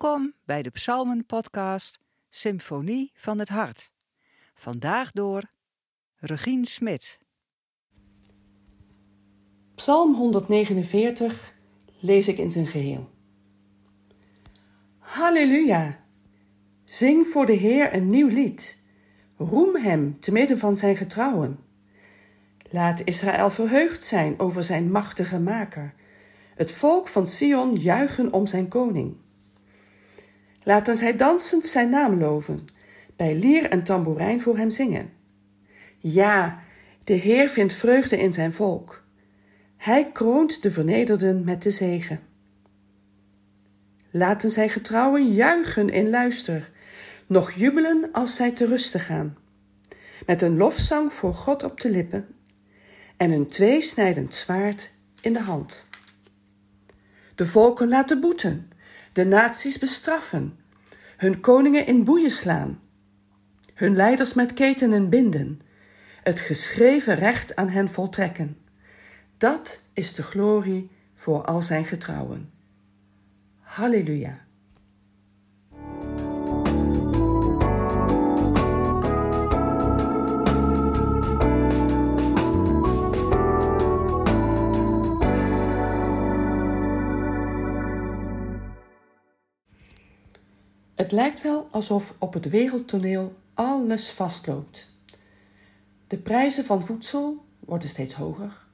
Welkom bij de Psalmen-podcast Symfonie van het Hart. Vandaag door Regine Smit. Psalm 149 lees ik in zijn geheel. Halleluja! Zing voor de Heer een nieuw lied. Roem hem te midden van zijn getrouwen. Laat Israël verheugd zijn over zijn machtige maker. Het volk van Sion juichen om zijn koning. Laten zij dansend zijn naam loven, bij lier en tamboerijn voor hem zingen. Ja, de Heer vindt vreugde in zijn volk. Hij kroont de vernederden met de zegen. Laten zij getrouwen juichen in luister, nog jubelen als zij te rusten gaan. Met een lofzang voor God op de lippen en een tweesnijdend zwaard in de hand. De volken laten boeten, de naties bestraffen, hun koningen in boeien slaan, hun leiders met ketenen binden, het geschreven recht aan hen voltrekken. Dat is de glorie voor al zijn getrouwen. Halleluja. Het lijkt wel alsof op het wereldtoneel alles vastloopt. De prijzen van voedsel worden steeds hoger.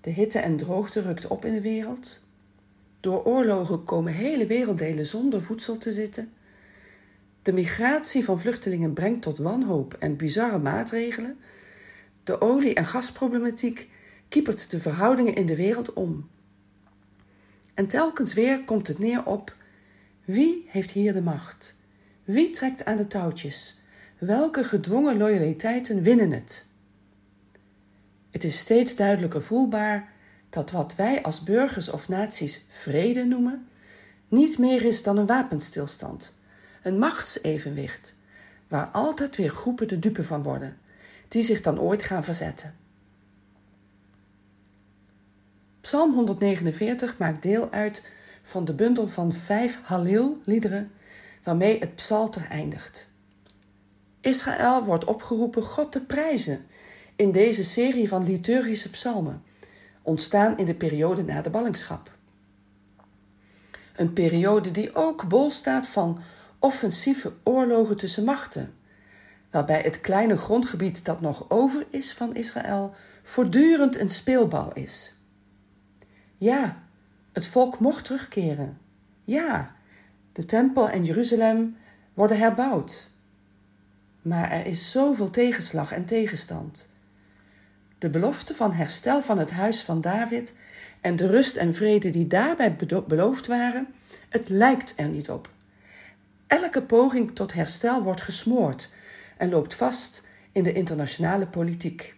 De hitte en droogte rukt op in de wereld. Door oorlogen komen hele werelddelen zonder voedsel te zitten. De migratie van vluchtelingen brengt tot wanhoop en bizarre maatregelen. De olie- en gasproblematiek kiepert de verhoudingen in de wereld om. En telkens weer komt het neer op wie heeft hier de macht? Wie trekt aan de touwtjes? Welke gedwongen loyaliteiten winnen het? Het is steeds duidelijker voelbaar dat wat wij als burgers of naties vrede noemen, niet meer is dan een wapenstilstand, een machtsevenwicht, waar altijd weer groepen de dupe van worden, die zich dan ooit gaan verzetten. Psalm 149 maakt deel uit van de bundel van vijf Halleel-liederen waarmee het psalter eindigt. Israël wordt opgeroepen God te prijzen in deze serie van liturgische psalmen, ontstaan in de periode na de ballingschap. Een periode die ook bol staat van offensieve oorlogen tussen machten, waarbij het kleine grondgebied dat nog over is van Israël voortdurend een speelbal is. Ja, het volk mocht terugkeren. Ja, de tempel en Jeruzalem worden herbouwd. Maar er is zoveel tegenslag en tegenstand. De belofte van herstel van het huis van David en de rust en vrede die daarbij beloofd waren, het lijkt er niet op. Elke poging tot herstel wordt gesmoord en loopt vast in de internationale politiek.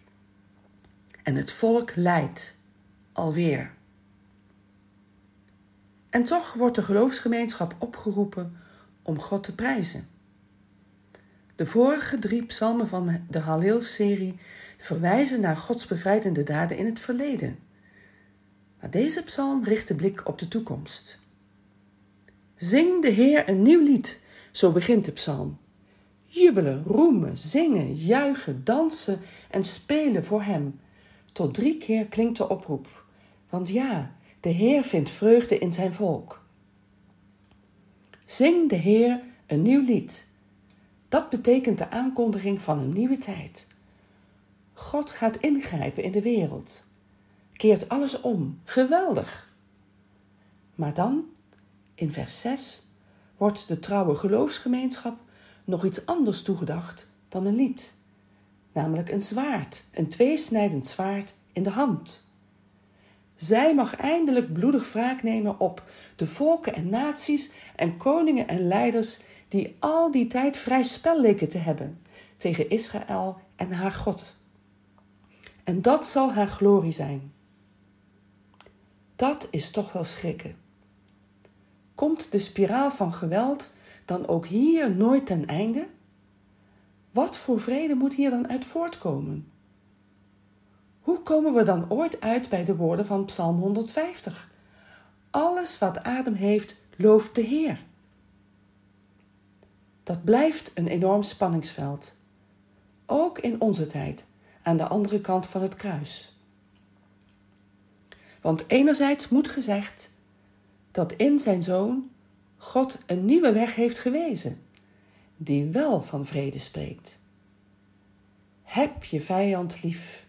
En het volk lijdt, alweer. En toch wordt de geloofsgemeenschap opgeroepen om God te prijzen. De vorige drie psalmen van de Halleel-serie verwijzen naar Gods bevrijdende daden in het verleden. Maar deze psalm richt de blik op de toekomst. Zing de Heer een nieuw lied, zo begint de psalm. Jubelen, roemen, zingen, juichen, dansen en spelen voor Hem. Tot drie keer klinkt de oproep. Want ja, de Heer vindt vreugde in zijn volk. Zing de Heer een nieuw lied. Dat betekent de aankondiging van een nieuwe tijd. God gaat ingrijpen in de wereld, keert alles om. Geweldig! Maar dan, in vers 6, wordt de trouwe geloofsgemeenschap nog iets anders toegedacht dan een lied, namelijk een zwaard, een tweesnijdend zwaard in de hand. Zij mag eindelijk bloedig wraak nemen op de volken en naties en koningen en leiders die al die tijd vrij spel leken te hebben tegen Israël en haar God. En dat zal haar glorie zijn. Dat is toch wel schrikken. Komt de spiraal van geweld dan ook hier nooit ten einde? Wat voor vrede moet hier dan uit voortkomen? Hoe komen we dan ooit uit bij de woorden van Psalm 150? Alles wat adem heeft, looft de Heer. dat blijft een enorm spanningsveld. Ook in onze tijd, aan de andere kant van het kruis. Want enerzijds moet gezegd dat in zijn zoon God een nieuwe weg heeft gewezen, die wel van vrede spreekt. Heb je vijand lief.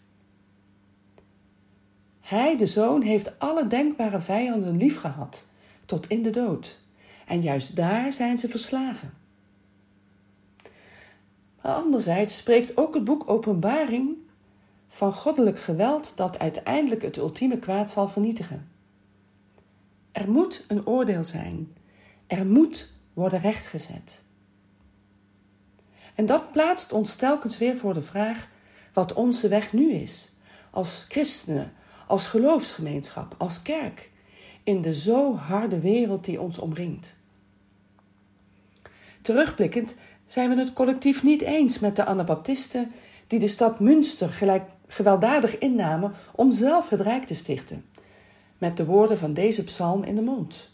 Hij, de zoon, heeft alle denkbare vijanden lief gehad, tot in de dood. En juist daar zijn ze verslagen. Maar anderzijds spreekt ook het boek Openbaring van goddelijk geweld dat uiteindelijk het ultieme kwaad zal vernietigen. Er moet een oordeel zijn. Er moet worden rechtgezet. En dat plaatst ons telkens weer voor de vraag wat onze weg nu is, als christenen, als geloofsgemeenschap, als kerk, in de zo harde wereld die ons omringt. Terugblikkend zijn we het collectief niet eens met de Anabaptisten die de stad Münster gelijk gewelddadig innamen om zelf het Rijk te stichten, met de woorden van deze psalm in de mond.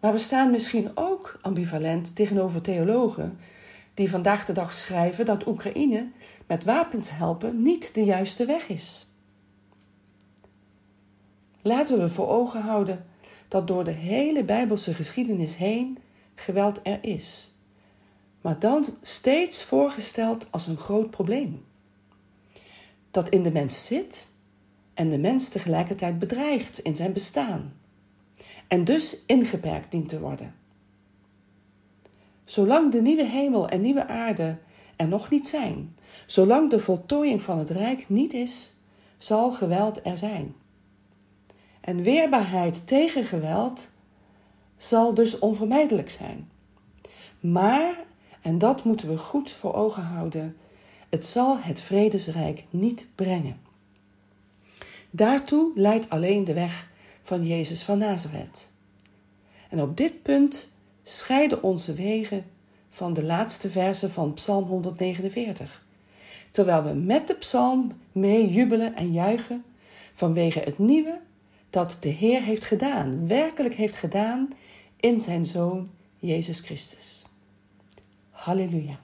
Maar we staan misschien ook ambivalent tegenover theologen die vandaag de dag schrijven dat Oekraïne met wapens helpen niet de juiste weg is. Laten we voor ogen houden dat door de hele Bijbelse geschiedenis heen geweld er is, maar dan steeds voorgesteld als een groot probleem. Dat in de mens zit en de mens tegelijkertijd bedreigt in zijn bestaan en dus ingeperkt dient te worden. Zolang de nieuwe hemel en nieuwe aarde er nog niet zijn, zolang de voltooiing van het Rijk niet is, zal geweld er zijn. En weerbaarheid tegen geweld zal dus onvermijdelijk zijn. Maar, en dat moeten we goed voor ogen houden, het zal het vredesrijk niet brengen. Daartoe leidt alleen de weg van Jezus van Nazareth. En op dit punt scheiden onze wegen van de laatste verse van Psalm 149. Terwijl we met de psalm mee jubelen en juichen vanwege het nieuwe dat de Heer heeft gedaan, werkelijk heeft gedaan in zijn Zoon Jezus Christus. Halleluja.